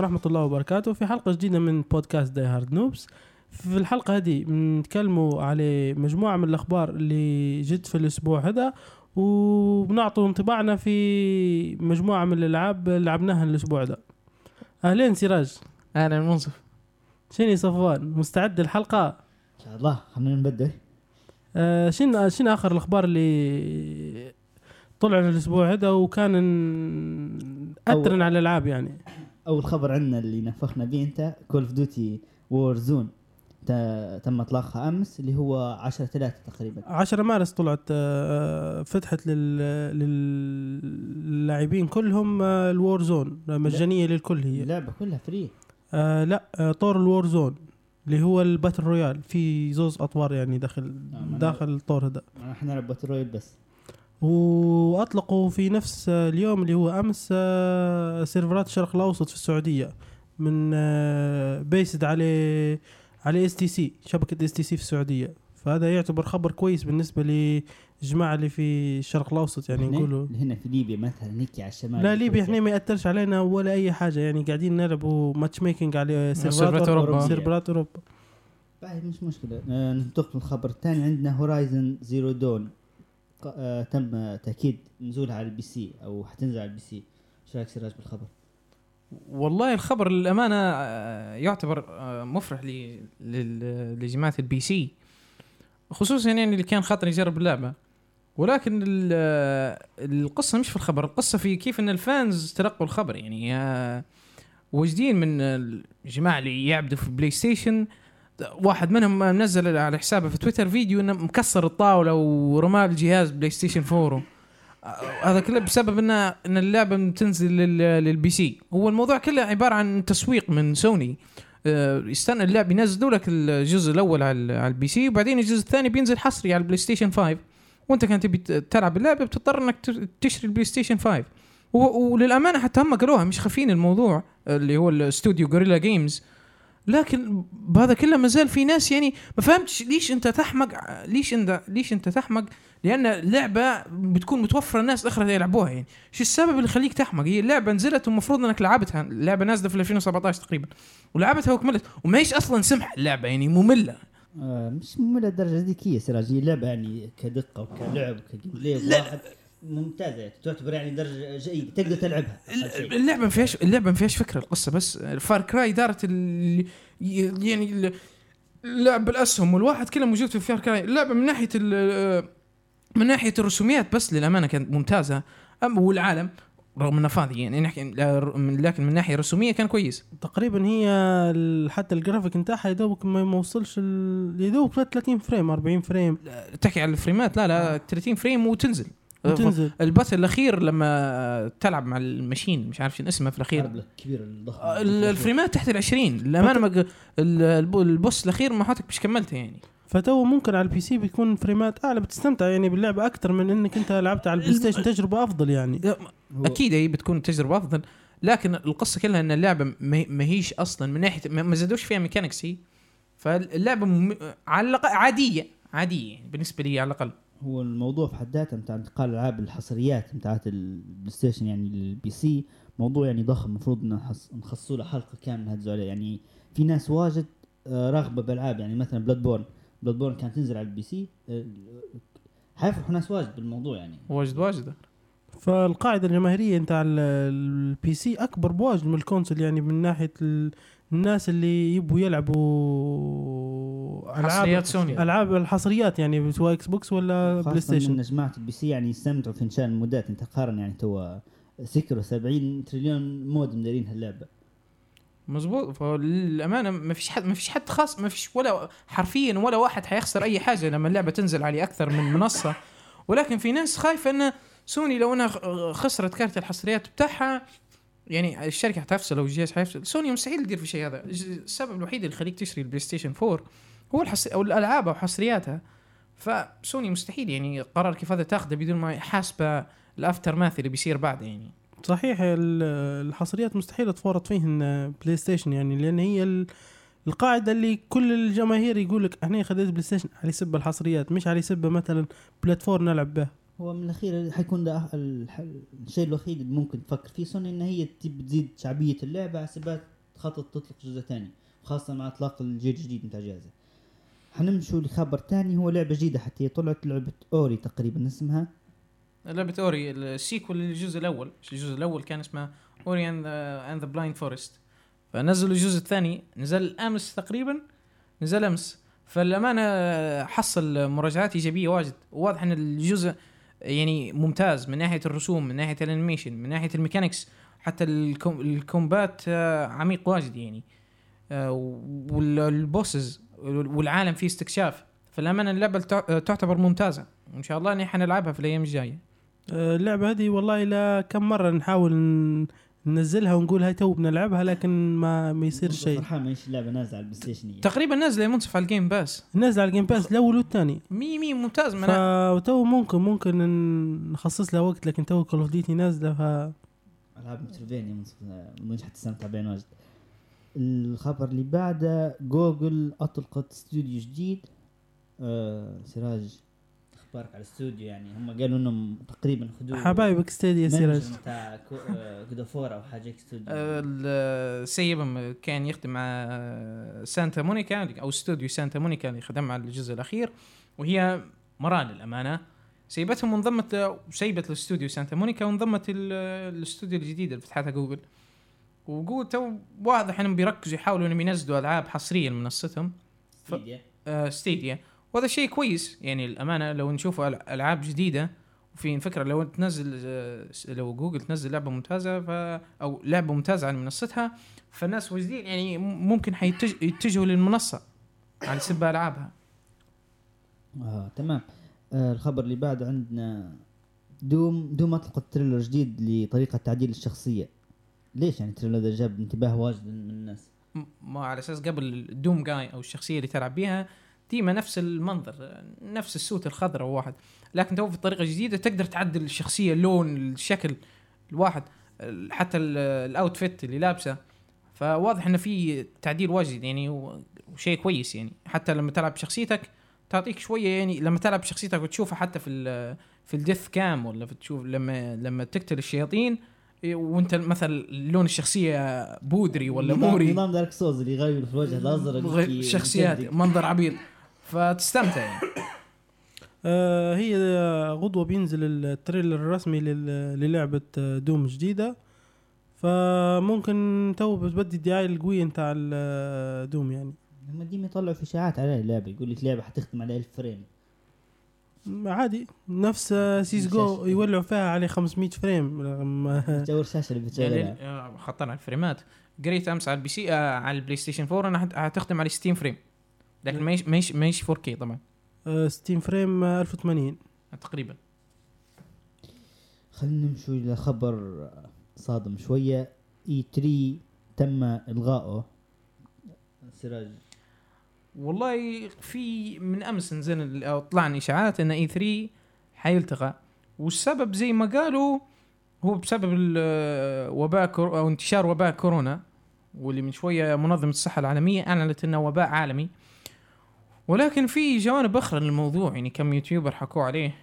ورحمة الله وبركاته. في حلقة جديدة من بودكاست داي هارد نوبس في الحلقة هذه بنتكلموا على مجموعة من الأخبار اللي جت في الأسبوع هذا وبنعطوا انطباعنا في مجموعة من الألعاب اللي لعبناها الأسبوع ده أهلين سراج. أهلا منصف. شنو صفوان؟ مستعد الحلقة؟ إن شاء الله. خلينا نبدأ. آه شنو شنو آخر الأخبار اللي طلعوا الأسبوع هذا وكان ن- أثرن على الألعاب يعني؟ أول خبر عندنا اللي نفخنا به أنت Call of Duty Warzone تم إطلاقها أمس اللي هو 10 3 تقريبا. 10 مارس طلعت آه، فتحت لل- للاعبين كلهم آه، ال Warzone مجانية للكل هي. اللعبة كلها free آه لا آه، طور ال Warzone اللي هو ال battle royale في زوز أطوار يعني داخل داخل الطور هذا. راح نلعب battle royale بس. وأطلقوا في نفس آه، اليوم اللي هو أمس آه، server ات الشرق الأوسط في السعودية من آه، بيسد على على اس تي سي شبكة اس تي سي في السعودية. فهذا يعتبر خبر كويس بالنسبة للجماعه اللي في الشرق الأوسط يعني نقولوا. هنا في ليبيا مثلا نيكي على الشمال. لا ليبيا إحنا ما يأثرش علينا ولا أي حاجة يعني قاعدين نلعبوا matchmaking على server ات. أوروبا. server ات أوروبا. بعد مش مشكلة. آه، ننتقل للخبر الثاني. عندنا Horizon Zero Dawn آه تم تأكيد نزولها على ال PC أو حتنزل على ال PC. إيش رأيك سراج بالخبر؟ والله الخبر للأمانة آه، يعتبر آه، مفرح لجماعة ال PC. خصوصا يعني اللي كان خاطر يجرب اللعبة. ولكن ال- آه، القصة مش في الخبر القصة في كيف إن ال fans تلقوا الخبر. يعني آه، واجدين من الجماعة اللي يعبدوا في PlayStation واحد منهم منزل على حسابه في تويتر فيديو إنه مكسر الطاولة ورمى الجهاز PlayStation 4 آه، هذا كله بسبب ان إن اللعبة بتنزل لل- لل PC هو الموضوع كله عبارة عن تسويق من سوني. آه، يستنى اللعب ينزلوا لك الجزء الأول على ال PC وبعدين الجزء الثاني بينزل حصري على ال PlayStation 5 وأنت كنت تبي تلعب اللعبة بتضطر إنك تشتري ال PlayStation 5 و- وللأمانة حتى هم قالوها مش خافيين الموضوع اللي هو الاستوديو Guerrilla Games لكن بهذا كله ما زال في ناس يعني ما فهمتش ليش انت تحمق ليش انت ليش انت تحمق؟ لأن اللعبه بتكون متوفرة الناس الاخرى يلعبوها يعني. شو السبب اللي يخليك تحمق؟ هي اللعبه نزلت والمفروض إنك لعبتها. اللعبه نازلة في 2017 تقريبا. ولعبتها وكملت. وما هيش أصلا سمح اللعبة يعني مملة. آه مش مملة الدرجة ذيك هي سراج. هي لعبة يعني كدقة وكلعب وك gameplay يعني تعتبر يعني درجة جيدة تقدر تلعبها. اللعبة ما فيهاش اللعبة ما فيهاش فكرة القصة بس Far Cry دارت ال... يعني ال- اللعب بالأسهم والواحد كله موجود في Far Cry اللعبه من ناحية ال... من ناحية الرسوميات بس للأمانة كانت ممتازة. أما والعالم رغم إنه فاضي يعني نحكي لكن من ناحية رسومية كان كويس. تقريبا هي حتى الجرافيك نتاعها يا دوبك ما ما وصلش ال- يا دوبك 30 frame 40 frame. تحكي على ال frameات لا لا 30 frame وتنزل. وتنزل. ال boss الأخير لما تلعب مع ال machine مش عارف شنو اسمه في الأخير. الحرب الكبيرة الضخمة. آه، ال- ال frameات تحت ال 20 للامانه ما ق- ال- ال b- ال boss الأخير ما حطك مش كملته يعني. فتو ممكن على ال PC بتكون frameات أعلى بتستمتع يعني باللعبه أكثر من إنك أنت لعبت على ال PlayStation تجربة أفضل يعني. أكيد هي بتكون تجربة أفضل لكن القصة كلها إن اللعبة ما هيش أصلا من ناحيه ما زادوش فيها mechanics هي. فاللعبة. على الأقل عادية عادية يعني بالنسبة لي على الأقل. هو الموضوع في حد ذاته بتاع انتقال الألعاب الحصريات بتاعت ال PlayStation يعني لل PC موضوع يعني ضخم المفروض نحص- نخصصوا له حلقة كاملة نهدزوا عليه يعني في ناس واجد آه، راغبة بالالعاب يعني مثلا Bloodborne Bloodborne كانت تنزل على ال PC آه، حيفرحوا ناس واجد بالموضوع يعني. واجد واجد. فالقاعدة الجماهيرية انت على ال PC أكبر بواجد من ال console. يعني من ناحية ال- الناس اللي يبوا يلعبوا حصريات سوني. ألعاب الحصريات يعني سواء Xbox ولا PlayStation ان جماعة ال PC يعني يستمتعوا في انشاء ال modات. انت قارن يعني تو سكروا 70 تريليون mod مدارين هاللعبة. مزبوط. فالامانه ما فيش حد ما فيش حد خاص ما فيش ولا حرفيا ولا واحد حيخسر أي حاجة لما اللعبة تنزل على أكثر من منصة. ولكن في ناس خايفة إن سوني لو إنها خ- خسرت card الحصريات بتاعها يعني الشركة حتفشل أو الجهاز حيفشل سوني مستحيل تدير في شيء هذا. السبب الوحيد اللي يخليك تشتري ال PlayStation 4 هو الحص... أو الألعاب أو حصرياتها. فسوني مستحيل يعني قرار كيف هذا تاخذه بدون ما حاسبه ال aftermath اللي بيصير بعد يعني. صحيح ال- الحصريات مستحيل تفرط فيهن PlayStation يعني لأن هي ال- القاعدة اللي كل الجماهير يقول لك إحنا خديت PlayStation على سبه الحصريات مش على سبه مثلا platform نلعب به. هو من الأخير حيكون ده الشيء الوحيد اللي ممكن تفكر فيه. سوني إن هي تزيد شعبية اللعبة على سبات تخطط تطلق جزء ثاني خاصه مع إطلاق الجيل الجديد من جهازها حنمشوا لخبر ثاني هو لعبة جديدة حتى هي طلعت لعبة Ori تقريبا اسمها؟ لعبة Ori ال sequel للجزء الأول. الجزء الأول كان اسمه Ori and the Blind Forest فنزلوا الجزء الثاني نزل أمس تقريبا نزل أمس. فالأمانة حصل مراجعات إيجابية واجد. واضح إن الجزء يعني ممتاز من ناحية الرسوم من ناحية ال animation من ناحية ال mechanics حتى ال com- ال combat آه، عميق واجد يعني. آه، وال bosses والعالم فيه استكشاف. فالامانه اللعبة تع- تعتبر ممتازة. وان شاء الله ان إحنا نلعبها في الأيام الجاية. آه، اللعبة هذه والله لا كم مرة نحاول ننزلها ونقول هاي تو بنلعبها لكن ما ما يصير شيء. فرحان ما اللعبة نازلة على ال PlayStation. تقريبا نازلة منصف على ال Game Pass نازل على ال Game Pass الأول والثاني مي مي ممتاز من أنا فتو ممكن ممكن نخصص لها وقت لكن تو كول اوف ديوتي نازلة ف ألعاب متروفينيا مش حتستمتع بين واجد. الخبر اللي بعده جوجل أطلقت استوديو جديد آه سراج أخبارك على الاستوديو يعني. هم قالوا إنهم تقريبا خدوا حبايبك سراج مانجر بتاع جود فور أو حاجة استوديو آه، السيب كان يخدم مع آه، سانتا مونيكا أو استوديو سانتا مونيكا اللي خدم على الجزء الأخير وهي مرا للأمانة. سيبتهم وانضمت سيبت الاستوديو سانتا مونيكا وانضمت ال- الاستوديو الجديد اللي فتحتها جوجل. وجوجل تو واضح إنهم بيركزوا يحاولوا إنهم ينزلوا ألعاب حصريه لمنصتهم Stadia. آه، Stadia. وهذا شيء كويس. يعني الأمانة لو نشوف ألعاب جديدة وفي فكرة لو تنزل آه، لو جوجل تنزل لعبة ممتازة ف أو لعبة ممتازة على منصتها فالناس واجدين يعني ممكن حيتج- يتجهوا للمنصة على سبة ألعابها. آه تمام. آه الخبر اللي بعده عندنا DOOM DOOM اطلقت trailer جديد لطريقة تعديل الشخصية. ليش يعني ال trailer ده جاب انتباه واجد من الناس؟ ما على أساس قبل ال Doom Guy أو الشخصية اللي تلعب بيها ديما نفس المنظر نفس ال suit الخضراء واحد. لكن تو في طريقة جديدة تقدر تعدل الشخصية اللون الشكل الواحد ال- حتى ال- ال outfit اللي لابسه. فواضح إنه في تعديل واجد يعني وشيء كويس يعني. حتى لما تلعب بشخصيتك تعطيك شوية يعني لما تلعب بشخصيتك وتشوفها حتى في في ال death cam ولا تشوف لما لما تقتل الشياطين إيه، وانت مثلا لون الشخصية بودري ولا موري. نظام Dark Souls اللي يغير في الوجه الأزرق غير يجي شخصيات يجدد. منظر عبيط. فتستمتع يعني. آه هي غدوة بينزل ال trailer الرسمي لل- للعبة آه، دوم جديدة. فممكن تو بتبدي الدعاية القوية نتاع ال- دوم يعني. هم ديما يطلعوا في اشاعات على اللعبة يقول لك لعبة حتختم على 1000 frame عادي. نفس آه، سيس جو يولعوا فيها عليه 500 frame رغم- تصور شاشه اللي بتشغلها. يعني آه، خطر على الفريمات قريت أمس على ال PC آه على البلاي ستيشن 4 انها حت- حتخدم على 60 frame لكن ما ما ما يش 4K طبعا. آه، 60 frame آه، 1080 تقريبا. خلينا نمشي إلى خبر صادم شوية. اي 3 تم الغائه سراج. والله في من أمس نزل أو طلعن إشاعات إن اي 3 حيلتغى. والسبب زي ما قالوا هو بسبب ال- وباء كور- أو انتشار وباء كورونا واللي من شوية منظمة الصحة العالمية أعلنت إنه وباء عالمي. ولكن في جوانب أخرى للموضوع يعني كم يوتيوبر حكوا عليه.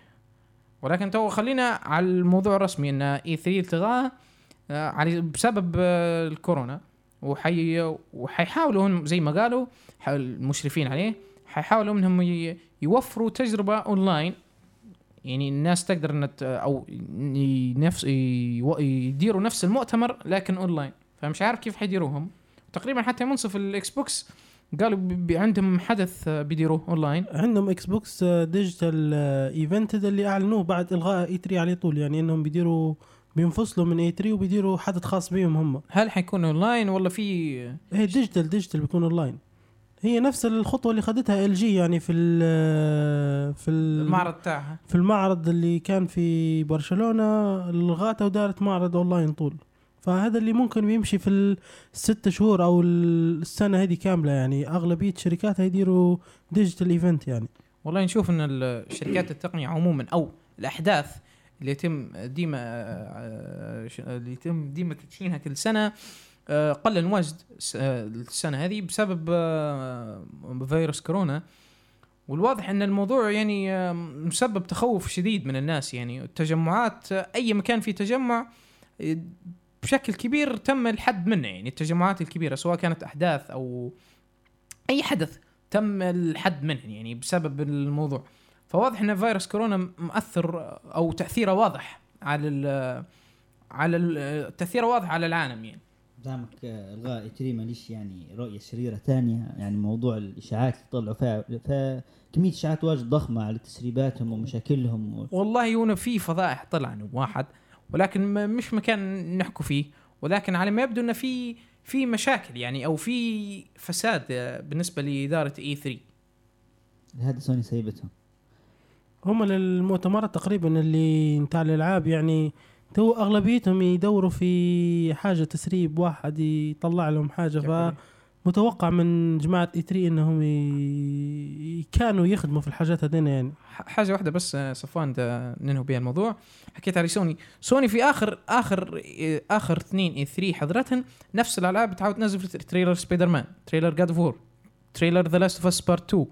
ولكن تو خلينا على الموضوع الرسمي إن E3 التغاه آه، على بسبب آه، الكورونا وحي وحيحاولوا هم زي ما قالوا المشرفين عليه حيحاولوا إنهم يوفروا تجربة أونلاين. يعني الناس تقدر ان أو نفس يديروا نفس المؤتمر لكن أونلاين. فمش عارف كيف حيديروهم. تقريبا حتى منصف الإكس بوكس قالوا عندهم حدث آه، بيديروه اونلاين عندهم إكس بوكس آه، digital آه، event اللي أعلنوه بعد إلغاء E3 على طول. يعني إنهم بيديروا بينفصلوا من E3 وبيديروا حدث خاص بيهم هم. هل حيكون اونلاين ولا في هي digital digital بيكون اونلاين هي نفس الخطوة اللي خدتها ال G يعني في ال في ال المعرض تاعها. في المعرض اللي كان في برشلونة لغاته ودارت معرض اونلاين طول. فهذا اللي ممكن بيمشي في الست شهور أو السنة هذه كاملة يعني. أغلبية شركاتها يديروا digital event يعني. والله نشوف إن ال- شركات التقنية عموما أو الأحداث اللي يتم ديما آه، اللي يتم ديما تدشينها كل سنة آه، قل س- آه، السنة هذه بسبب فيروس كورونا. والواضح إن الموضوع يعني مسبب تخوف شديد من الناس يعني. التجمعات أي مكان فيه تجمع بشكل كبير تم الحد منه يعني التجمعات الكبيرة سواء كانت أحداث أو أي حدث تم الحد منه يعني بسبب الموضوع. فواضح إن فيروس كورونا مؤثر أو تأثيره واضح على ال على ال- تأثيره واضح على العالم يعني. دامك الغاء اي ماليش يعني رؤية شريرة ثانية؟ يعني موضوع الإشاعات اللي طلعوا فيها فكمية إشاعات واجد ضخمة على تسريباتهم ومشاكلهم و... والله يونا في فضائح طلع واحد ولكن مش مكان نحكوا فيه. ولكن على ما يبدو إنه في في مشاكل يعني أو في فساد بالنسبة لإدارة E3 هذا سوني سيبتهم هم المؤتمرات تقريبا اللي نتاع الالعاب يعني تو أغلبيتهم يدوروا في حاجة تسريب واحد يطلع لهم حاجة فمتوقع من جماعة E3 إنهم ي... كانوا يخدموا في الحاجات هذين يعني. حاجة واحدة بس آه، صفوان ننهي بها الموضوع. حكيت على سوني. سوني في آخر آخر آه، آخر اثنين E3 حضرتهن نفس الألعاب بتعاود تنزل في trailer Spider-Man trailer God 4 trailer The Last of Us Part 2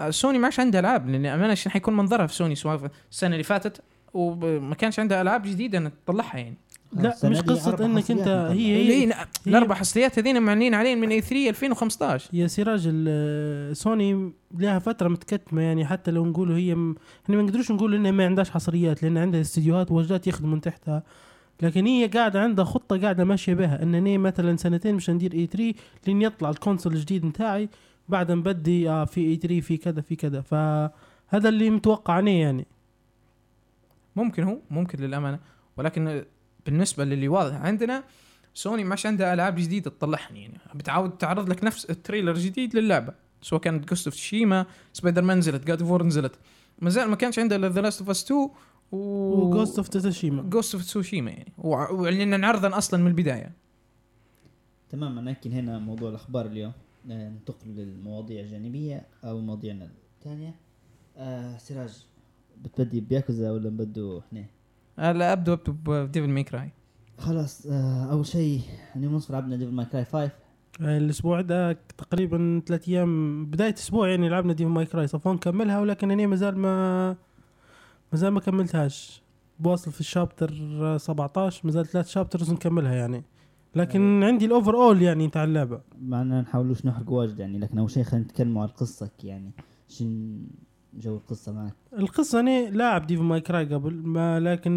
آه، سوني ما عادش عندها ألعاب لأن أمانة عشان حيكون منظرها في سوني؟ سواء السنة اللي فاتت وما كانش عندها ألعاب جديدة تطلعها يعني. لا السنة مش أربع إنك أنت. هي هي هي الأربع حصريات هذين معلنين عليهم من E3 2015 يا سراج سوني لها فترة متكتمة يعني حتى لو نقولوا هي م... إحنا ما نقدروش نقول إنها ما عندهاش حصريات لأن عندها استديوهات وواجدات يخدموا من تحتها. لكن هي قاعدة عندها خطة قاعدة ماشية بها انني مثلا سنتين مش ندير E3 لين يطلع ال console الجديد نتاعي بعد نبدي آه في E3 في كذا في كذا. فهذا اللي متوقع عليه يعني. ممكن هو ممكن للأمانة. ولكن بالنسبة للي واضح عندنا سوني ماش عندها ألعاب جديدة تطلعها يعني بتعاود تعرض لك نفس ال trailer الجديد للعبة سواء كانت Ghost of Tsushima Spider-Man نزلت جاد فور نزلت. ما زال ما كانش عندها The Last of Us 2 و و Ghost of Tsushima Ghost of Tsushima يعني. وع- وعلنا نعرضا أصلا من البداية. تماما نأكل هنا موضوع الأخبار اليوم. آه، ننتقل للمواضيع الجانبية أو مواضيعنا الثانية. آه سراج بتبدي بياكوزا ولا نبدو إحنا؟ آه، لا ابدو أبدو ب Devil May Cry خلاص آه أول شيء اليوم نصف لعبنا Devil May Cry 5 الأسبوع ده تقريبا ثلاث أيام بداية أسبوع يعني لعبنا Devil May Cry صفوان كملها ولكن أنا مازال ما مازال ما كملتهاش. بواصل في ال chapter 17 مازال ثلاث chapters نكملها يعني. لكن عندي ال overall يعني تاع اللعبة. معنا نحاولوش نحرق واجد يعني لكن أول شيء خلينا نتكلموا عن قصتك يعني. شن جو القصة معك. القصة أنا لاعب Devil May Cry قبل ما لكن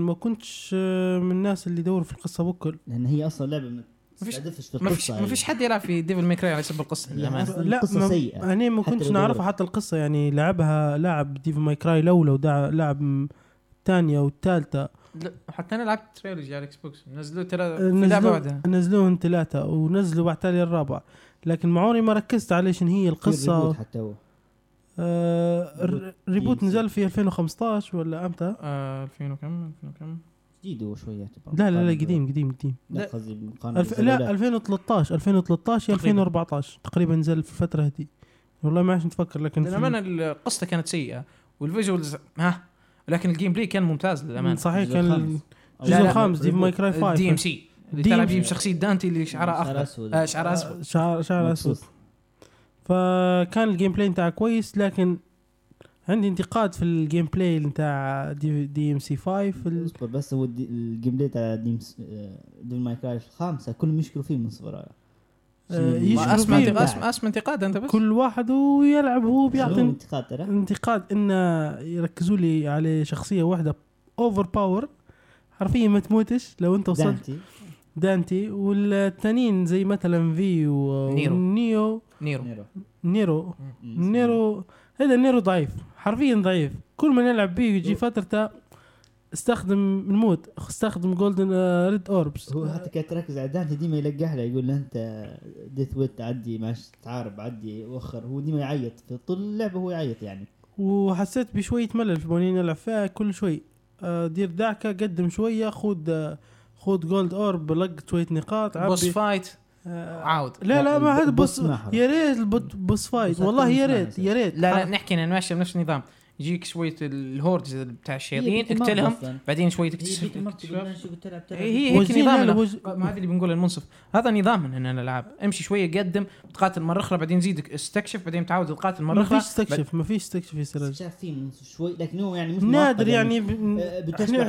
ما كنتش آه، من الناس اللي يدوروا في القصة بكل. لأن هي أصلا لعبة ما فيش- ما القصة فيش ما يعني. فيش حد يلعب في Devil May Cry على حسب القصة. لا، للامانه ما سيئة. أنا ما حتى كنتش نعرفها. حتى القصة يعني لعبها لاعب Devil May Cry الاولى م- الثانية والثالثه لا حتى أنا لعبت trilogy على الاكس بوكس نزلوا ترى لعبة نزلوا بعدها نزلوهن ثلاثة ونزلوا بعد تالي الرابع. لكن معوني ما ركزت على شن هي reboot حتى هو. آه الر- ال reboot. نزل في 2015 ولا أمتى؟ آه 2000 وكم؟ 2000 وكم؟ جديد هو شوية. يعتبر. لا لا لا قديم قديم قديم. لا. قصدي الف... لا 2013 2013 يا تقريباً. 2014 تقريبا نزل في الفترة هذه. والله ما عادش نتفكر لكن في- للامانه القصة كانت سيئة. وال visuals ها؟ لكن ال gameplay كان ممتاز للأمانة. صحيح كان الجزء الخامس Devil May Cry 5 DMC. اللي دي تلعب بشخصية دانتي اللي شعرها شعر أخضر. آه شعر أسود. شعر شعر أسود. فكان ال gameplay بتاعه كويس لكن عندي انتقاد في ال gameplay بتاع D, DMC 5 ال- اصبر بس هو ال gameplay تاع DMC Devil May Cry الخامسة كلهم يشكروا فيه من ما اسمع. اسمع اسمع انتقاد أنت بس؟ كل واحد ويلعب هو هو بيعطي انتقاد ترى؟ انتقاد إن يركزوا لي على شخصية واحدة overpower حرفيا ما تموتش لو أنت وصلت. دانتي والتانيين زي مثلا في و- نيرو. ونيو نيرو. نيرو. نيرو. نيرو. هذا نيرو ضعيف. حرفيا ضعيف. كل ما نلعب بيه يجي فترته استخدم نموت. استخدم golden ريد orbs هو حتى كان تركز على دانتي ديما يلقح له يقول له أنت dead weight عدي ماش تعارب عدي وخر. هو ديما يعيط. في طول اللعبة هو يعيط يعني. وحسيت بشوية ملل في بونين نلعب فيها كل شوي. آه، دير دعكة قدم شوية خود خود gold orb لقط شوية نقاط boss fight؟ آه، عاود. لا لا ما هذا ال boss boss. يا ريت البوت- boss fight. والله يا ريت يا ريت. لا لا نحكي أنا ماشي بنفس النظام. يجيك شوية ال hordes بتاع الشياطين أصلاً. بعدين شوية هي تكتشف هي هيك نظام ما هذا اللي بنقوله المنصف هذا نظام من الألعاب. امشي شوية قدم تقاتل مرة أخرى بعدين زيد استكشف بعدين تعود تقاتل مرة ما أخرى. فيش استكشف ما فيش استكشف يا سراج. شوي. لكن هو يعني مش نادر يعني ب- آه، بتشبح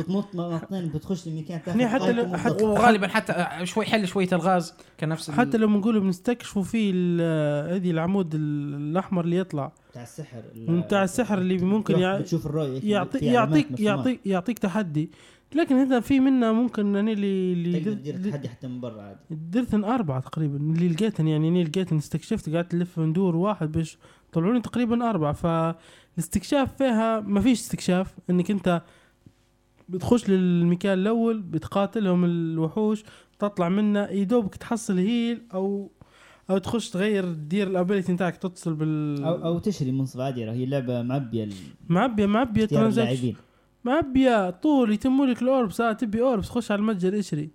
بتنط نطين بتخش لمكان إحنا حتى. حتى- وغالبا حتى شوي حل شوية الغاز كان نفس ال- حتى لو بنقول بنستكشفوا فيه ال- هذه العمود ال- الأحمر اللي يطلع. بتاع السحر بتاع السحر اللي ممكن يع- بتشوف الرؤية هيك يعطي يعطيك. يعطيك يعطيك تحدي. لكن هذا في منه ممكن اني اللي اللي تقدر در- تدير تحدي حتى من برا عادي. درتن أربعة تقريبا اللي لقيتن يعني اني لقيتن استكشفت قعدت نلف ندور واحد باش طلعوني تقريبا أربعة. فالاستكشاف فيها ما فيش استكشاف إنك أنت بتخش للمكان الأول بتقاتلهم الوحوش تطلع منه يدوبك تحصل heal أو أو تخش تغير تدير ال ability نتاعك تتصل بال أو أو تشري منصب عادي راه هي لعبة معبية ال- معبية معبية اختيار transaction معبية طول يتموا لك ال orbs آه تبي orbs خش على المتجر اشري.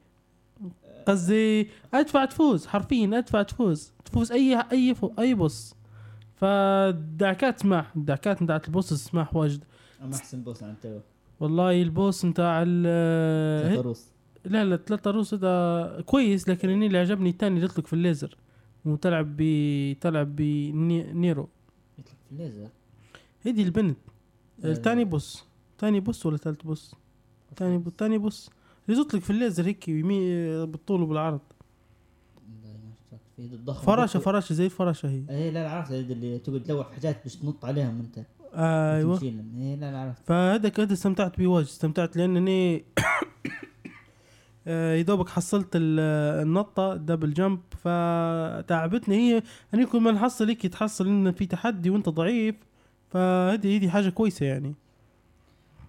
قصدي أدفع تفوز حرفيا أدفع تفوز. تفوز اي أي فو أي boss. فالدعكات سماح الدعكات بتاعت ال boss سماح واجد. أما أحسن boss عن تو. والله ال boss بتاع ال لا لا ثلاثة روس هذا كويس لكن اني اللي عجبني الثاني اللي يطلق في الليزر. وتلعب ب تلعب بنيرو الليزر هذه البنت. الثاني boss. ثاني boss ولا ثالث boss؟ ثاني boss ثاني boss. اللي تطلق في الليزر هيك بالطول وبالعرض. فراشة فراشة زي الفراشة هي. إيه لا عرفت. اللي تقعد تلوح حاجات باش تنط عليهم أنت. أيوه. تمشي لهم. إيه لا عرفت. فهذاك هذا استمتعت بيه واجد. استمتعت لانني آه، يدوبك حصلت ال- النطة double jump فتعبتني. هي اني كل ما نحصل هيك تحصل إن في تحدي وأنت ضعيف فهذه هذه حاجة كويسة يعني.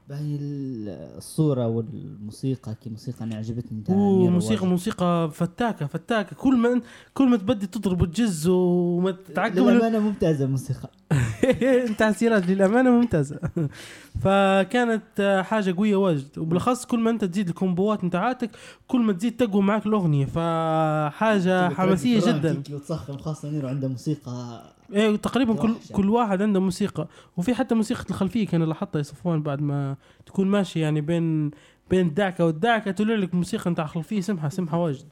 باهي ال- الصورة والموسيقى كي موسيقى أنا عجبتني تاع واجد. موسيقى فتاكة فتاكة. كل ما كل ما تبدي تضرب وتجز وما تتعقب للأمانة ممتازة الموسيقى. أنت سيرات للأمانة ممتازة. فكانت حاجة قوية واجد. وبالأخص كل ما أنت تزيد الكومبوات نتاعاتك كل ما تزيد تقوى معك الأغنية. فحاجة حماسية جدا. كيك وتصخم خاصة نيرو عنده موسيقى إيه تقريبا كل وحشة. كل واحد عنده موسيقى. وفي حتى موسيقى الخلفية كان لاحظتها يا صفوان بعد ما تكون ماشي يعني بين بين الدعكه والدعكة تطلع لك موسيقى نتاع خلفية سمحه سمحه واجد.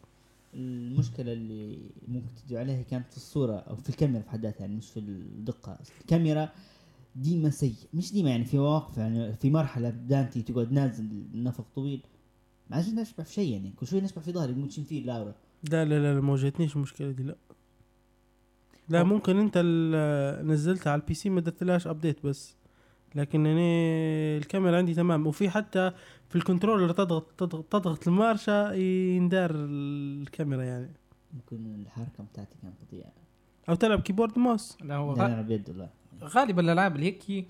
المشكلة اللي ممكن تجي عليها كانت في الصورة أو في الكاميرا في حد ذاتها يعني مش في الدقة. الكاميرا ديما سيء مش ديما يعني في مواقف يعني في مرحلة بدانتي تقعد نازل نفق طويل. ما عادش نشبع في شيء يعني كل شوي نشبع في ظهري موتشين فيه لاورا لا لا لا, لا ما واجهتنيش المشكلة دي لا. لا ممكن أنت ال- نزلتها على ال PC ما درتلهاش update بس. لكن أنا الكاميرا عندي تمام. وفي حتى في ال controller تضغط تضغط, تضغط المارشة يندار الكاميرا يعني. ممكن الحركة بتاعتي كانت بطيئة أو تلعب keyboard mouse لا هو لا غ- ولا غالبا الألعاب اللي هيك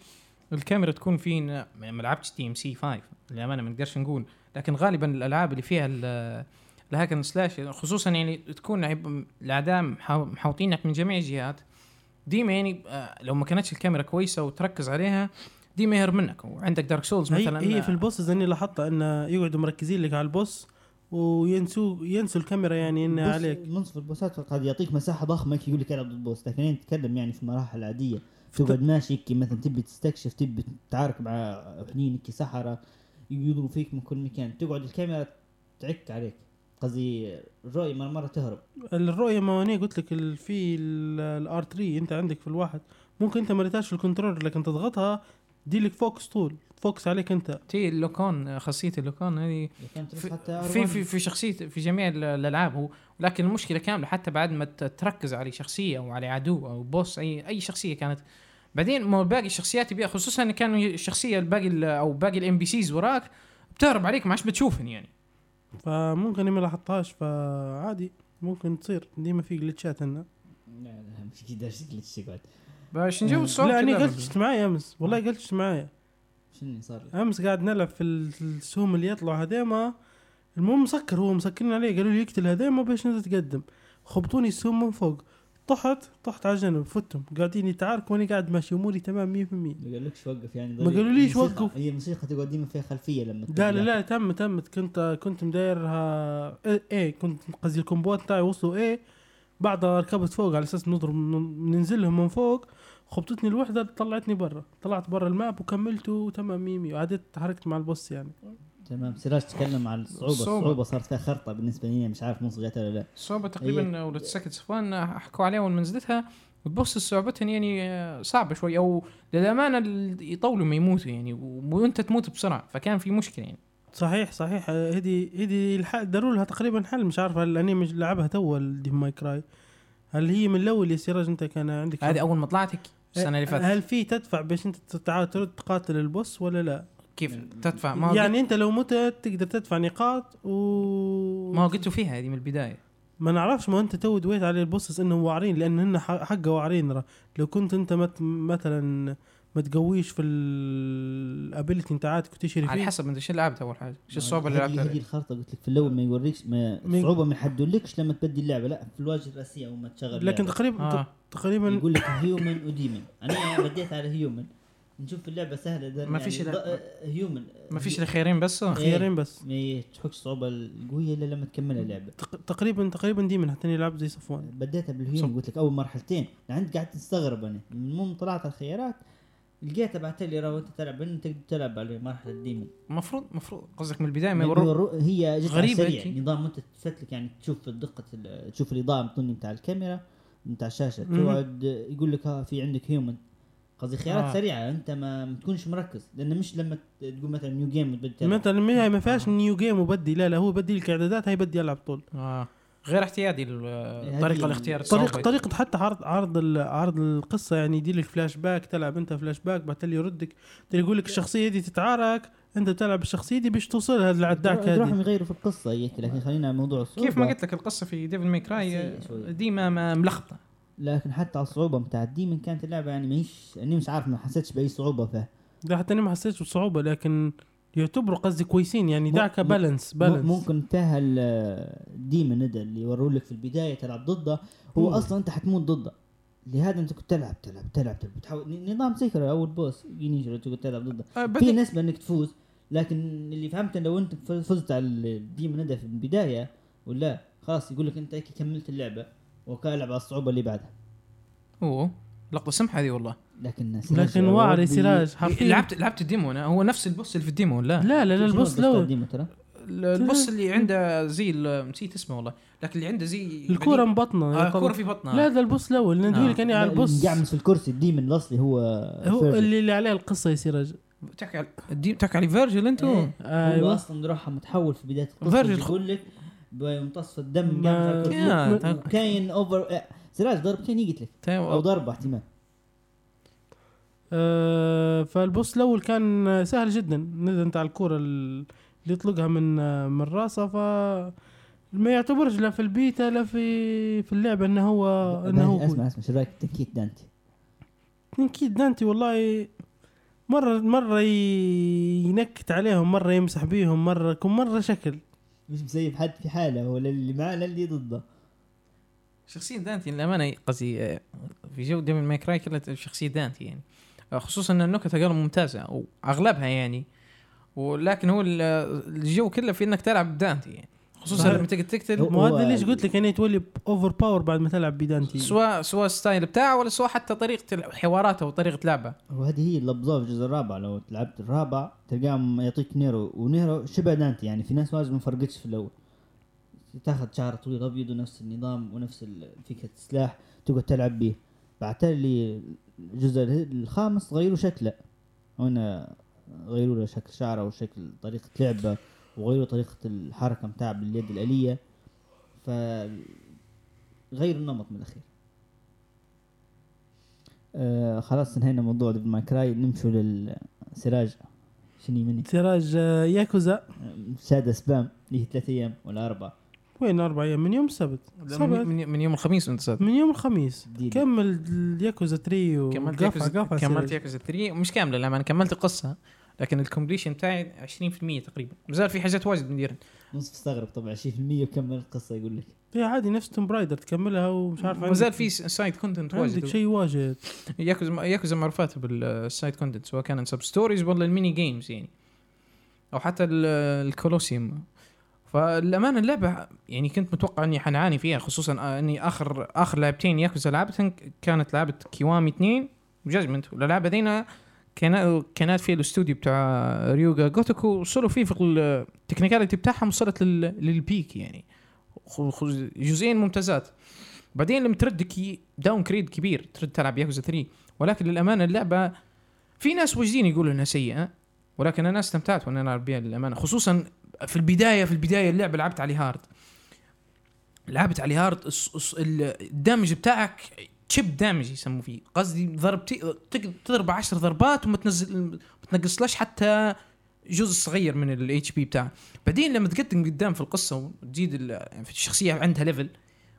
الكاميرا تكون في ما لعبتش DMC 5 للأمانة ما نقدرش نقول. لكن غالبا الألعاب اللي فيها ال hack and slash خصوصا يعني تكون الأعداء محاو- محاوطينك من جميع الجهات ديما يعني آه، لو ما كانتش الكاميرا كويسة وتركز عليها ديما يهرب منك. وعندك Dark Souls هي, مثلا هي في ال boss أني لاحظتها انه يقعدوا مركزين لك على ال boss وينسوا ينسوا الكاميرا يعني إنها بص، عليك. منصف البوسات قد يعطيك مساحة ضخمة هيك يقول لك ألعب ضد boss لكن أنت تتكلم يعني في مراحل عادية. تقعد ماشي هيك مثلا تبي تستكشف تبي تتعارك مع حنين هيك سحرة يضربوا فيك من كل مكان. تقعد الكاميرا تعك عليك. قصدي الرؤية مرة مرة تهرب. الرؤية ما هني قلت لك في ال R3 أنت عندك في الواحد. ممكن أنت ما ريتهاش في ال controller لكن تضغطها دي لك focus طول focus عليك أنت. تي اللوكون خاصية اللوكون هذه في في R1. في, شخصيه في جميع ال- الألعاب هو ولكن المشكلة كاملة حتى بعد ما تركز على شخصية أو على عدو أو boss اي أي شخصية كانت. بعدين ما هو باقي الشخصيات يبيع خصوصا إن كانوا الشخصيه الباقي ال- أو باقي ال NPCs وراك بتهرب عليك ما عادش بتشوفن يعني. فممكن إني ما لاحظتهاش فعادي ممكن تصير. ديما في جلتشات هنا. لا لا مش كده glitch يقعد باش نجاوب الصوت لا اني كده قلتشت معي أمس. والله قلتشت معي شنو اللي صار؟ أمس قاعد نلعب في ال- السهم اللي يطلعوا هذيما. المهم مسكر هو مسكرين عليه. قالوا لي يقتل هذيما باش انت تقدم. خبطوني السهم من فوق. طحت طحت على جنب فتهم. قاعدين يتعاركوا وأنا قاعد ماشي اموري تمام 100% ما قالكش وقف يعني ما قالوليش وقف. هي الموسيقى تقعد ديما فيها خلفية لما لا لا لا تم تمت كنت كنت مدايرها إيه إيه، كنت قصدي الكومبوات تاعي وصلوا إيه. بعدها ركبت فوق على أساس نضرب ننزل لهم من فوق. خبطتني الوحدة طلعتني برا. طلعت برا ال map وكملته تمام ميمي وعدت حركت مع ال boss يعني. تمام. سراج تكلم عن الصعوبة. الصعوبة. الصعوبة صارت فيها خرطة بالنسبة لي مش عارف منصف ولا لا. الصعوبة تقريبا ولد سكت صفوان حكوا عليها اول ما نزلتها ال boss صعوبتها يعني صعبة شوي أو للأمانة ال- يطولوا ما يموتوا يعني وأنت تموت بسرعة فكان في مشكلة يعني. صحيح صحيح. هدي هدي الح- داروا لها تقريبا حل مش عارف هل الانمي لعبها تو ال Devil May Cry. هل هي من الأول يا سراج أنت كان عندك هذه أول ما طلعت هيك السنة اللي فاتت. هل في تدفع باش أنت تعال ترد تقاتل ال boss ولا لا؟ كيف تدفع؟ ما يعني انت لو متت تقدر تدفع نقاط و ما هو قلتوا فيها هذه من البداية. ما نعرفش ما انت تو دويت على ال bosses انهم واعرين لأن هن ح- حقه واعرين. لو كنت انت مت مثلا ما تقويش في ال ability نتاعاتك وتشري على فيه. حسب انت شو لعبت أول حاجة؟ شو الصعوبة اللي هذه- هذه لعبتها الخرطة قلت لك في الأول ما يوريكش ما الصعوبه ما يحدولكش لما تبدي اللعبة لا في الواجهة الرئيسية أول ما تشغل لكن. تقريبا آه. تقريبا يقول لك human و demon أنا بديت على human نشوف اللعبة سهلة ده ما فيش يعني هيومن ما فيش الخيارين بس؟ إيه. خيارين بس. ما تحكش الصعوبه القوية إلا لما تكمل اللعبة. تق- تقريبا تقريبا ديما حتى يلعب زي صفوان بديتها بالهيومن قلت لك أول مرحلتين. لعند قعدت استغرب أنا. من المهم طلعت على الخيارات لقيتها بعت لي راهو أنت تلعب انت تقدر تلعب على مرحلة الديمون. المفروض المفروض قصدك من البداية ما يورو- هي غريبة سريع. نظام أنت تفتلك يعني تشوف دقة ال- تشوف الإضاءة بتاع الكاميرا بتاع الشاشة. تقعد يقول لك ها في عندك human قصدي خيارات آه. آه. سريعة أنت ما تكونش مركز لأن مش لما ت- تقول مثلا new game بدي تلعب. مثلا ما ما فيهاش new game وبدي لا لا هو بدي لك اعدادات هي بدي يلعب طول آه. غير احتيادي ال- هذه طريقة ال- الاختيار طريقة الصعوبة. طريقة حتى عرض عرض ال- عرض القصة يعني يدير لك فلاش باك تلعب أنت فلاش باك بعد اللي يردك يقول لك الشخصية دي تتعارك أنت تلعب الشخصية دي باش توصلها لعداك راحوا هذه يغيروا في القصة لكن خلينا على موضوع الصعوبة كيف ما قلت لك القصة في ديفل ماي كراي سيئة شوي. ديما ما ملخبطة لكن حتى على الصعوبة بتاع ال demon كانت اللعبة يعني ماهيش يعني مش عارف ما حسيتش بأي صعوبة فيها. لا حتى أنا ما حسيتش بصعوبة لكن يعتبروا قصدي كويسين يعني. دعك balance balance ممكن فيها ال- ال demon ده اللي يوروا لك في البداية تلعب ضده. هو أوه. أصلا أنت حتموت ضده. لهذا أنت كنت تلعب تلعب تلعب تلعب. بتحاول ن- نظام Sekiro أول boss يجي تقعد تلعب ضده. آه، في نسبة إنك تفوز لكن اللي فهمته لو أنت فزت على ال demon ده في البداية ولا خلاص يقول لك أنت هيك كملت اللعبة. وكالعب على الصعوبة اللي بعدها. أوه. لقطة سمحة هذه والله. لكن سراج لكن واعر سراج حرفيا. لعبت لعبت ال demo أنا. هو نفس ال boss اللي في ال demo لا لا لا لا ال boss لو ال boss اللي عنده زي نسيت اسمه والله. لكن اللي عنده زي الكورة مبطنة. آه الكورة في بطنها. لا ده البوس الأول. ندوي لك أنا على ال boss. قاعد في الكرسي. ال demon الاصلي هو هو. اللي, اللي عليه القصة يا سراج تحكي على الدي- تحكي على فيرجيل انتو إيه. هو أيوه. أصلا روحه متحول في بداية القصة. فيرجيل خ- يقول لك بيمتص الدم كاين over آه، سراج ضربتين يقتلك أو ضربه احتمال. آه فال boss الأول كان سهل جدا. انت على الكوره ال- اللي يطلقها من من راسه ف ما يعتبرش لا في البيتا لا في في اللعبه إنه هو إنه هو أسمع. أسمع شو رأيك؟ تنكيت دانتي. أكيد دانتي والله. مرة مرة ي- ينكت عليهم مرة يمسح بيهم مرة كل مرة شكل. مش مسيب حد في حالة ولا اللي معاه لا اللي ضده. شخصية دانتي للأمانة قصدي آه، في جو ديفل ماي كراي كلها شخصية دانتي يعني. خصوصا إن النكت قالوا ممتازة وأغلبها يعني. ولكن هو ال- الجو كله في إنك تلعب دانتي يعني. خصوصا لما تيجي تقتل هو- هذا ليش قلت لك إنه تولي overpower بعد ما تلعب بدانتي سواء سواء ال style بتاعه ولا سواء حتى طريقة الحواراته وطريقة لعبه. وهذه هي اللي لبزوها في الجزء الرابع. لو لعبت الرابع تلقاهم يعطيك نيرو. ونيرو شبه دانتي يعني في ناس واجد ما فرقتش في الأول. تاخذ شعر طويل أبيض ونفس النظام ونفس فكرة السلاح تقعد تلعب به بعد اللي الجزء الخامس غيروا شكله. هنا غيروا له شكل شعره وشكل طريقة لعبه. وغيروا طريقة الحركة متاع باليد الآلية ف غيروا النمط من الأخير. آه خلاص انهينا موضوع ديفل ماي كراي نمشوا للسراج. شنو مني سراج آه، ياكوزا. شادة spam اللي هي ثلاث أيام ولا أربع وين أربع أيام؟ من يوم السبت. من, من, يوم الخميس وانت صادق من يوم الخميس. جديد. كمل الياكوزا 3 كملت وقفل ياكوزا كملت. ياكوزا 3 مش كاملة لما أنا كملت القصة. لكن ال completion بتاعي 20% تقريبا. مازال في حاجات واجد بنديرها نصف استغرب طبعا 20% وكمل القصة يقول لك. هي عادي نفس تومب رايدر تكملها ومش عارف مازال عندك- في side content عندك واجد شيء واجد. ياكوزا ياكوزا معروفات بال side content سواء كان substories ولا ال mini games يعني. أو حتى ال- ال Colosseum. فالأمانة اللعبة يعني كنت متوقع إني حنعاني فيها خصوصا إني اخر آخر لعبتين ياكوزا لعبتهم كانت لعبة كيوامي 2 وجاجمنت والالعاب هذينا كان كانت في الاستوديو بتاع ريوغا جوتوكو وصلوا فيه في ال technicality بتاعهم وصلت لل- لل peak يعني. جزئين ممتازات. بعدين لما ترد كي داون grade كبير ترد تلعب ياكوزا 3 ولكن للأمانة اللعبة في ناس واجدين يقولوا إنها سيئة ولكن أنا استمتعت وأنا ألعب بها للأمانة. خصوصا في البدايه في البداية اللعبة لعبت عليه hard لعبت عليه hard ال damage بتاعك chip damage يسموه فيه. قصدي ضربتي تضرب 10 ضربات وما تنزل ما تنقصلاش حتى جزء صغير من ال HP بتاعه. بعدين لما تقدم قدام في القصة وتزيد يعني الشخصية عندها level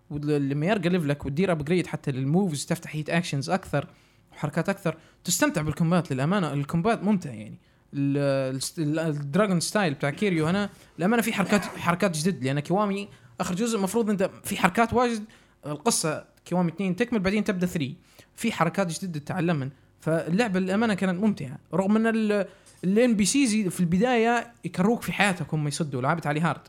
ولما يرقى level ك وتدير upgrade حتى لل moves تفتح heat actions أكثر وحركات أكثر تستمتع بال combat للأمانة. ال combat ممتع يعني. ال- ال- ال dragon style بتاع كيريو هنا للأمانة في حركات حركات جدد. لأن كيوامي آخر جزء المفروض أنت في حركات واجد. القصة كيوامي 2 تكمل بعدين تبدأ 3 في حركات جديدة تتعلمها فاللعبة للأمانة كانت ممتعة. رغم إن ال NPCs في البداية يكروك في حياتك هم يصدوا. لعبت عليه hard.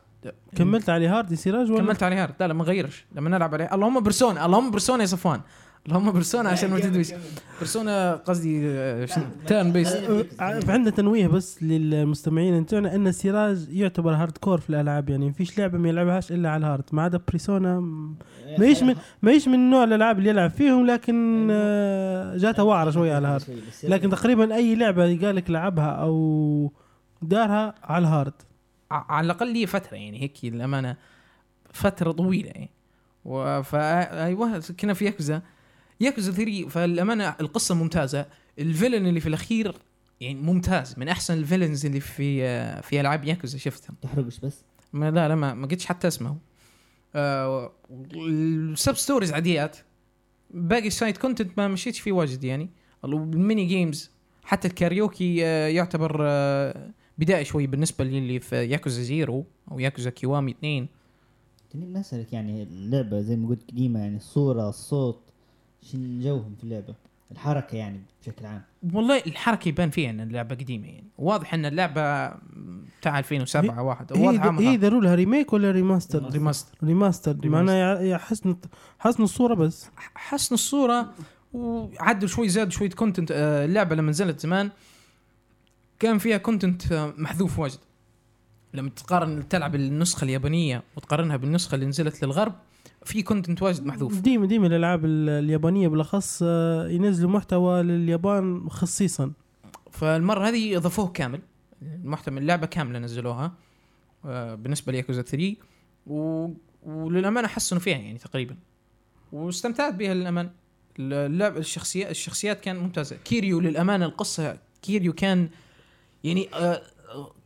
كملت عليه hard يا سراج ولا كملت عليه hard. لا لا ما غيرش. لما نلعب عليه. اللهم برسونا. اللهم برسونا يا صفوان. اللهم برسونا عشان ما تدوش. برسونا قصدي turn-based أه، عندنا تنويه بس للمستمعين. بتوعنا ان سراج يعتبر hardcore في الألعاب يعني فيش لعبة ما يلعبهاش إلا على ال hard. ما عدا برسونا ماهيش من ماهيش من نوع الألعاب اللي يلعب فيهم لكن آه، جاتها وعره شوية على ال hard. لكن تقريبا أي لعبة قال لك لعبها أو دارها على ال hard. على الأقل لي فترة يعني هيك للأمانة فترة طويلة يعني. أيوه كنا في ياكوزا. ياكوزا 3 فالأمانة القصة ممتازة. ال villain اللي في الأخير يعني ممتاز من أحسن ال villains اللي في في ألعاب ياكوزا شفتهم تحرقش بس؟ ما لا لا ما, ما قلتش حتى اسمه. آه ال substories عاديات. باقي ال side content ما مشيتش فيه واجد يعني. ال mini games حتى الكاريوكي آه يعتبر آه بدائي شوي بالنسبة للي في ياكوزا زيرو أو ياكوزا كيوامي 2 تنين نسألك يعني اللعبة زي ما قلت قديمة يعني الصورة الصوت شن جوهم في اللعبة؟ الحركة يعني بشكل عام. والله الحركة يبان فيها إن اللعبة قديمة يعني. واضح إن اللعبة بتاع 2007 واحد. هي واضح هي داروا لها remake ولا remaster؟ remaster remaster معناها يع- حسن حسن الصورة بس. حسن الصورة وعدل شوي زاد شوية content آه، اللعبة لما نزلت زمان كان فيها content آه، محذوف واجد. لما تقارن تلعب النسخة اليابانية وتقارنها بالنسخة اللي نزلت للغرب في content واجد محذوف. ديما ديما الألعاب ال- اليابانية بالأخص آه، ينزلوا محتوى لليابان خصيصا. فالمرة هذه اضافوه كامل. المحتوى من اللعبة كاملة نزلوها آه، بالنسبة لياكوزا 3 و... وللأمانة حسنوا فيها يعني تقريبا. واستمتعت بها للأمانة. اللعبه الشخصيات الشخصيات كانت ممتازة. كيريو للأمانة القصة كيريو كان يعني آه،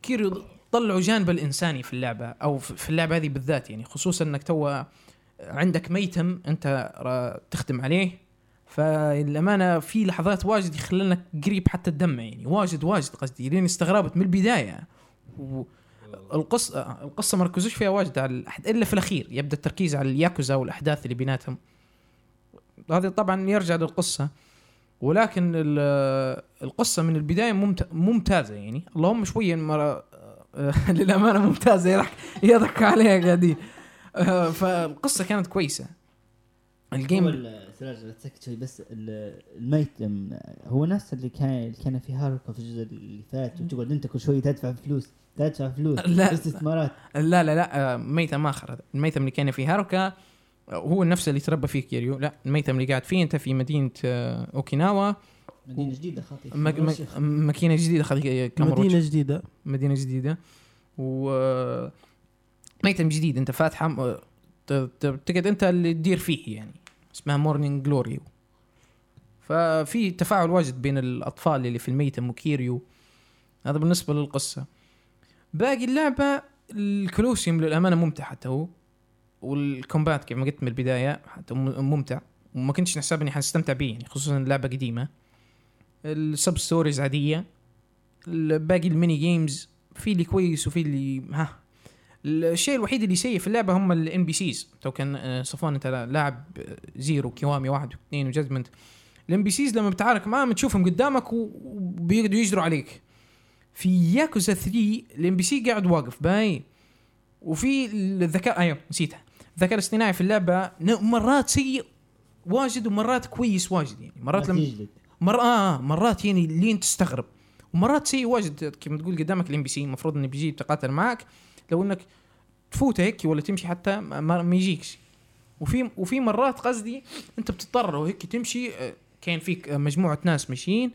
كيريو طلعوا جانب الإنساني في اللعبة أو في في اللعبة هذه بالذات يعني خصوصا إنك تو عندك ميتم انت تخدم عليه فالامانه في لحظات واجد يخلونك قريب حتى الدم يعني واجد واجد قصدي لين استغربت من البداية. والقصة القصة ما ركزوش فيها واجد على الأحد... إلا في الأخير يبدأ التركيز على الياكوزا والأحداث اللي بيناتهم. هذا طبعا يرجع للقصة ولكن ال- القصة من البداية ممت... ممتازة يعني. اللهم شوية مرة للأمانة ممتازة يضحك يضحك عليها قاعدين. فالقصة كانت كويسة. الجيم شوي بس ال- الميتم هو نفس اللي كان اللي كان في هاروكا في الجزء اللي فات وتقعد أنت كل شوي تدفع فلوس تدفع فلوس لا. استثمارات لا لا لا آه، ميتم اخر الميتم اللي كان في هاروكا آه، هو نفس اللي تربى فيه كيريو. لا الميتم اللي قاعد فيه أنت في مدينة آه، أوكيناوا. مدينة جديدة خاطئة م- م- ماكينه جديدة كاميروتش. مدينة جديدة. مدينة جديدة. و ميتم جديد. انت فاتحه تقعد انت اللي تدير فيه يعني. اسمها مورنينج جلوري ففي تفاعل واجد بين الأطفال اللي في الميتم وكيريو هذا بالنسبة للقصة. باقي اللعبة ال coliseum للأمانة ممتع حتى هو. وال combat كيف ما قلت من البداية حتى ممتع. وما كنتش نحسب اني حستمتع به يعني خصوصا اللعبة قديمة. ال substories عادية. باقي ال mini games. في اللي كويس وفي اللي ها الشيء الوحيد اللي سيء في اللعبة هم ال NPCs تو كان آه، صفوان انت لاعب آه، زيرو كيوامي واحد واثنين وجادجمنت ال NPCs لما بتعارك معاهم تشوفهم قدامك و- وبيقعدوا يجروا عليك. في ياكوزا 3 ال NPC قاعد واقف باهي وفي الذكاء أيوه نسيتها. الذكاء الاصطناعي في اللعبة مرات سيء واجد ومرات كويس واجد يعني. مرات لما مر آه مرات يعني لين تستغرب. ومرات شيء واجد. كما تقول قدامك ال NPC المفروض إنه بيجي يتقاتل معك لو إنك تفوت هيك ولا تمشي حتى ما, ما يجيكش. وفي وفي مرات قصدي أنت بتضطر لو هيك تمشي آه، كان فيك آه، مجموعة ناس ماشيين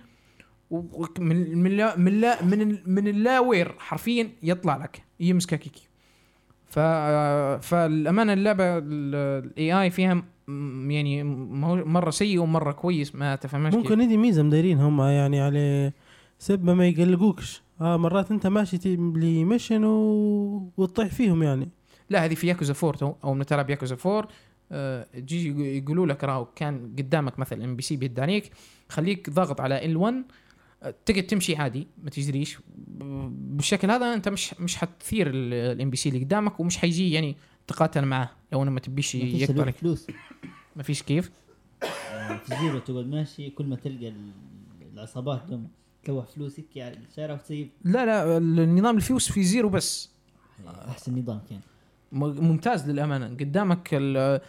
ومن من لا من لا من من ال nowhere حرفيا يطلع لك يمسكك هيك ف فالأمانة اللعبة ال AI فيها يعني مرة سيء ومرة كويس ما تفهمش. ممكن هذه ميزة مدايرين هم يعني على سبه ما يقلقوكش. آه مرات انت ماشي ل mission و... وتطيح فيهم يعني. لا هذه في ياكوزا 4 تو أو من تلعب ياكوزا 4 آه، تجي يقو- يقولوا لك راهو كان قدامك مثلا NPC بيد عليك خليك ضاغط على ال L1 تقدر تمشي عادي ما تجريش. بالشكل هذا أنت مش مش حتثير ال NPC اللي قدامك ومش حيجي يعني تقاتل معاه لو إنه ما تبيش ما عليك فلوس. ما فيش كيف. آه، في زيرو تقعد ماشي كل ما تلقى ال- العصابات دم تلوح فلوسك على الشارع وتسيب لا لا النظام الفيوس في زيرو بس. أحسن نظام كان. ممتاز للأمانة. قدامك ال-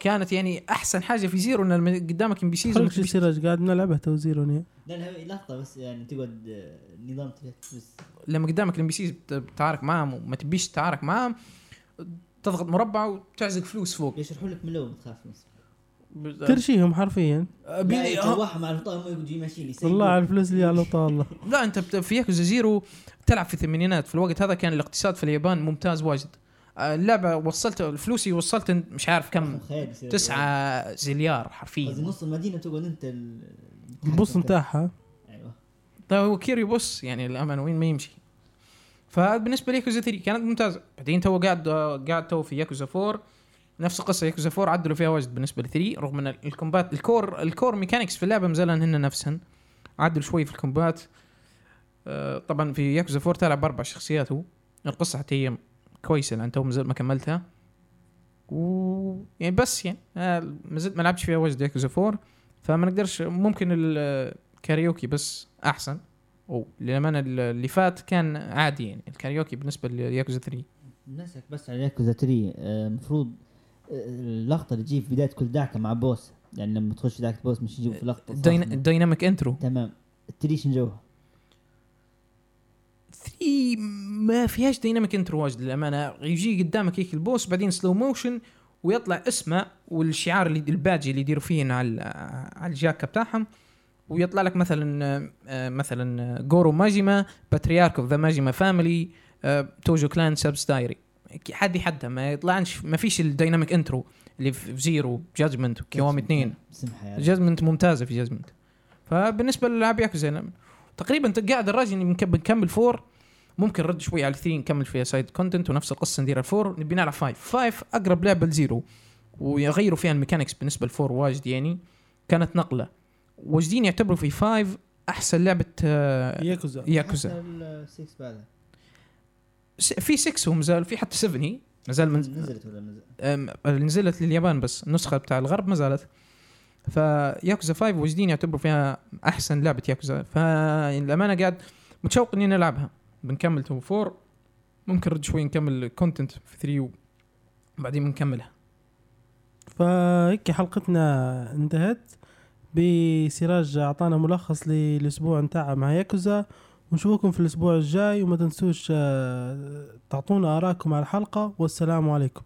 كانت يعني أحسن حاجة في زيرو إن قدامك ام بي سيز شو سراج قاعد نلعبها توزيرو هنا لا لا لحظة بس يعني تقعد آه، نظام فلوس. لما قدامك الام بي سيز بتتعارك معاهم وما تبيش تتعارك معاهم تضغط مربع وتعزق فلوس فوق. يشرحوا لك من الأول تخاف نص. ترشيهم حرفيا. بيني- آه، يتلوحهم على الفطار ما يجي ماشيين. والله على الفلوس اللي على طالة لا أنت بت- في ياكوزا زيرو تلعب في الثمانينات. في الوقت هذا كان الاقتصاد في اليابان ممتاز واجد. آه، اللعبة وصلت فلوسي وصلت مش عارف كم. تسعة زليار حرفيا. نص المدينة تقعد أنت ال- ال boss نتاعها. أيوه. طيب هو كيريو boss يعني الامانه وين ما يمشي. فبالنسبه لي ياكوزا 3 كانت ممتازة. بعدين تو قاعد قاعد تو في ياكوزا 4 نفس القصة ياكوزا 4 عدلوا فيها واجد بالنسبة ل 3 رغم إن ال combat ال core ال core mechanics في اللعبة مازالن هن نفسهن. عدلوا شوي في ال combat. آه، طبعا في ياكوزا 4 تلعب باربع شخصيات هو. القصة حتى هي كويسة لأن تو ما كملتها. و يعني بس يعني آه، ما زلت ما لعبتش فيها واجد ياكوزا 4 فما نقدرش ممكن الكاريوكي بس أحسن. وللامانه اللي فات كان عادي يعني الكاريوكي بالنسبة لياكوزا 3 نسك بس على ياكوزا 3 المفروض اللقطة اللي تجي في بداية كل دعكه مع boss. يعني لما تخش في دعكه boss مش يجيب في لقطة. dynamic intro. تمام. التريش نجوها 3 ما فيهاش dynamic intro واجد للأمانة. يجي قدامك هيك ال boss بعدين slow motion ويطلع اسمه والشعار اللي الباجي اللي يديروا فيه على على الجاكه بتاعهم. ويطلع لك مثلا آه، مثلا جورو ماجيما patriarch of the Majima family Tojo Clan subsidiary حد حدها ما يطلعش ما فيش ال dynamic intro اللي في Zero Judgment وكيوامي 2 سمحه يعني Judgment ممتازة في Judgment فبالنسبة للألعاب ياكوزا تقريبا قاعد الراجل بنكمل four ممكن نرد شوي على 3 نكمل فيها side content ونفس القصة ندير ال four نبي نلعب 5 5 أقرب لعبة ل Zero ويغيروا فيها ال mechanics بالنسبة ل four واجد يعني. كانت نقلة. واجدين يعتبروا في 5 أحسن لعبة آه، ياكوزا. ياكوزا. 6 بعدها. س- في 6 ومازال في حتى 7 هي. مازال من نزلت ولا نزلت؟ نزلت لليابان بس النسخة بتاع الغرب ما زالت. فياكوزا 5 واجدين يعتبروا فيها أحسن لعبة ياكوزا فالامانه قاعد متشوق إني نلعبها بنكمل two 4 ممكن رد شوي نكمل كونتنت في 3 وبعدين بنكملها. فهيك حلقتنا انتهت. بسراج أعطانا ملخص للأسبوع نتاعها مع ياكوزا ونشوفكم في الأسبوع الجاي وما تنسوش آه، تعطونا ارائكم على الحلقة والسلام عليكم.